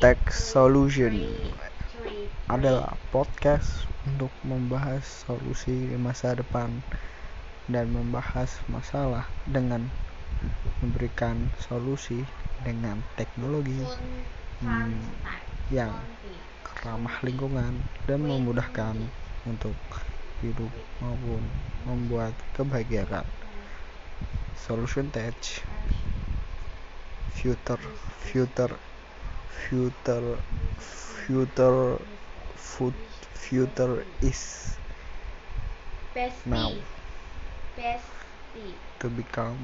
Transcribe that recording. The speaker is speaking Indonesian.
Tech Solution adalah podcast untuk membahas solusi masa depan dan membahas masalah dengan memberikan solusi dengan teknologi yang ramah lingkungan dan memudahkan untuk hidup maupun membuat kebahagiaan. Solution Tech Future Future future future food future is now to become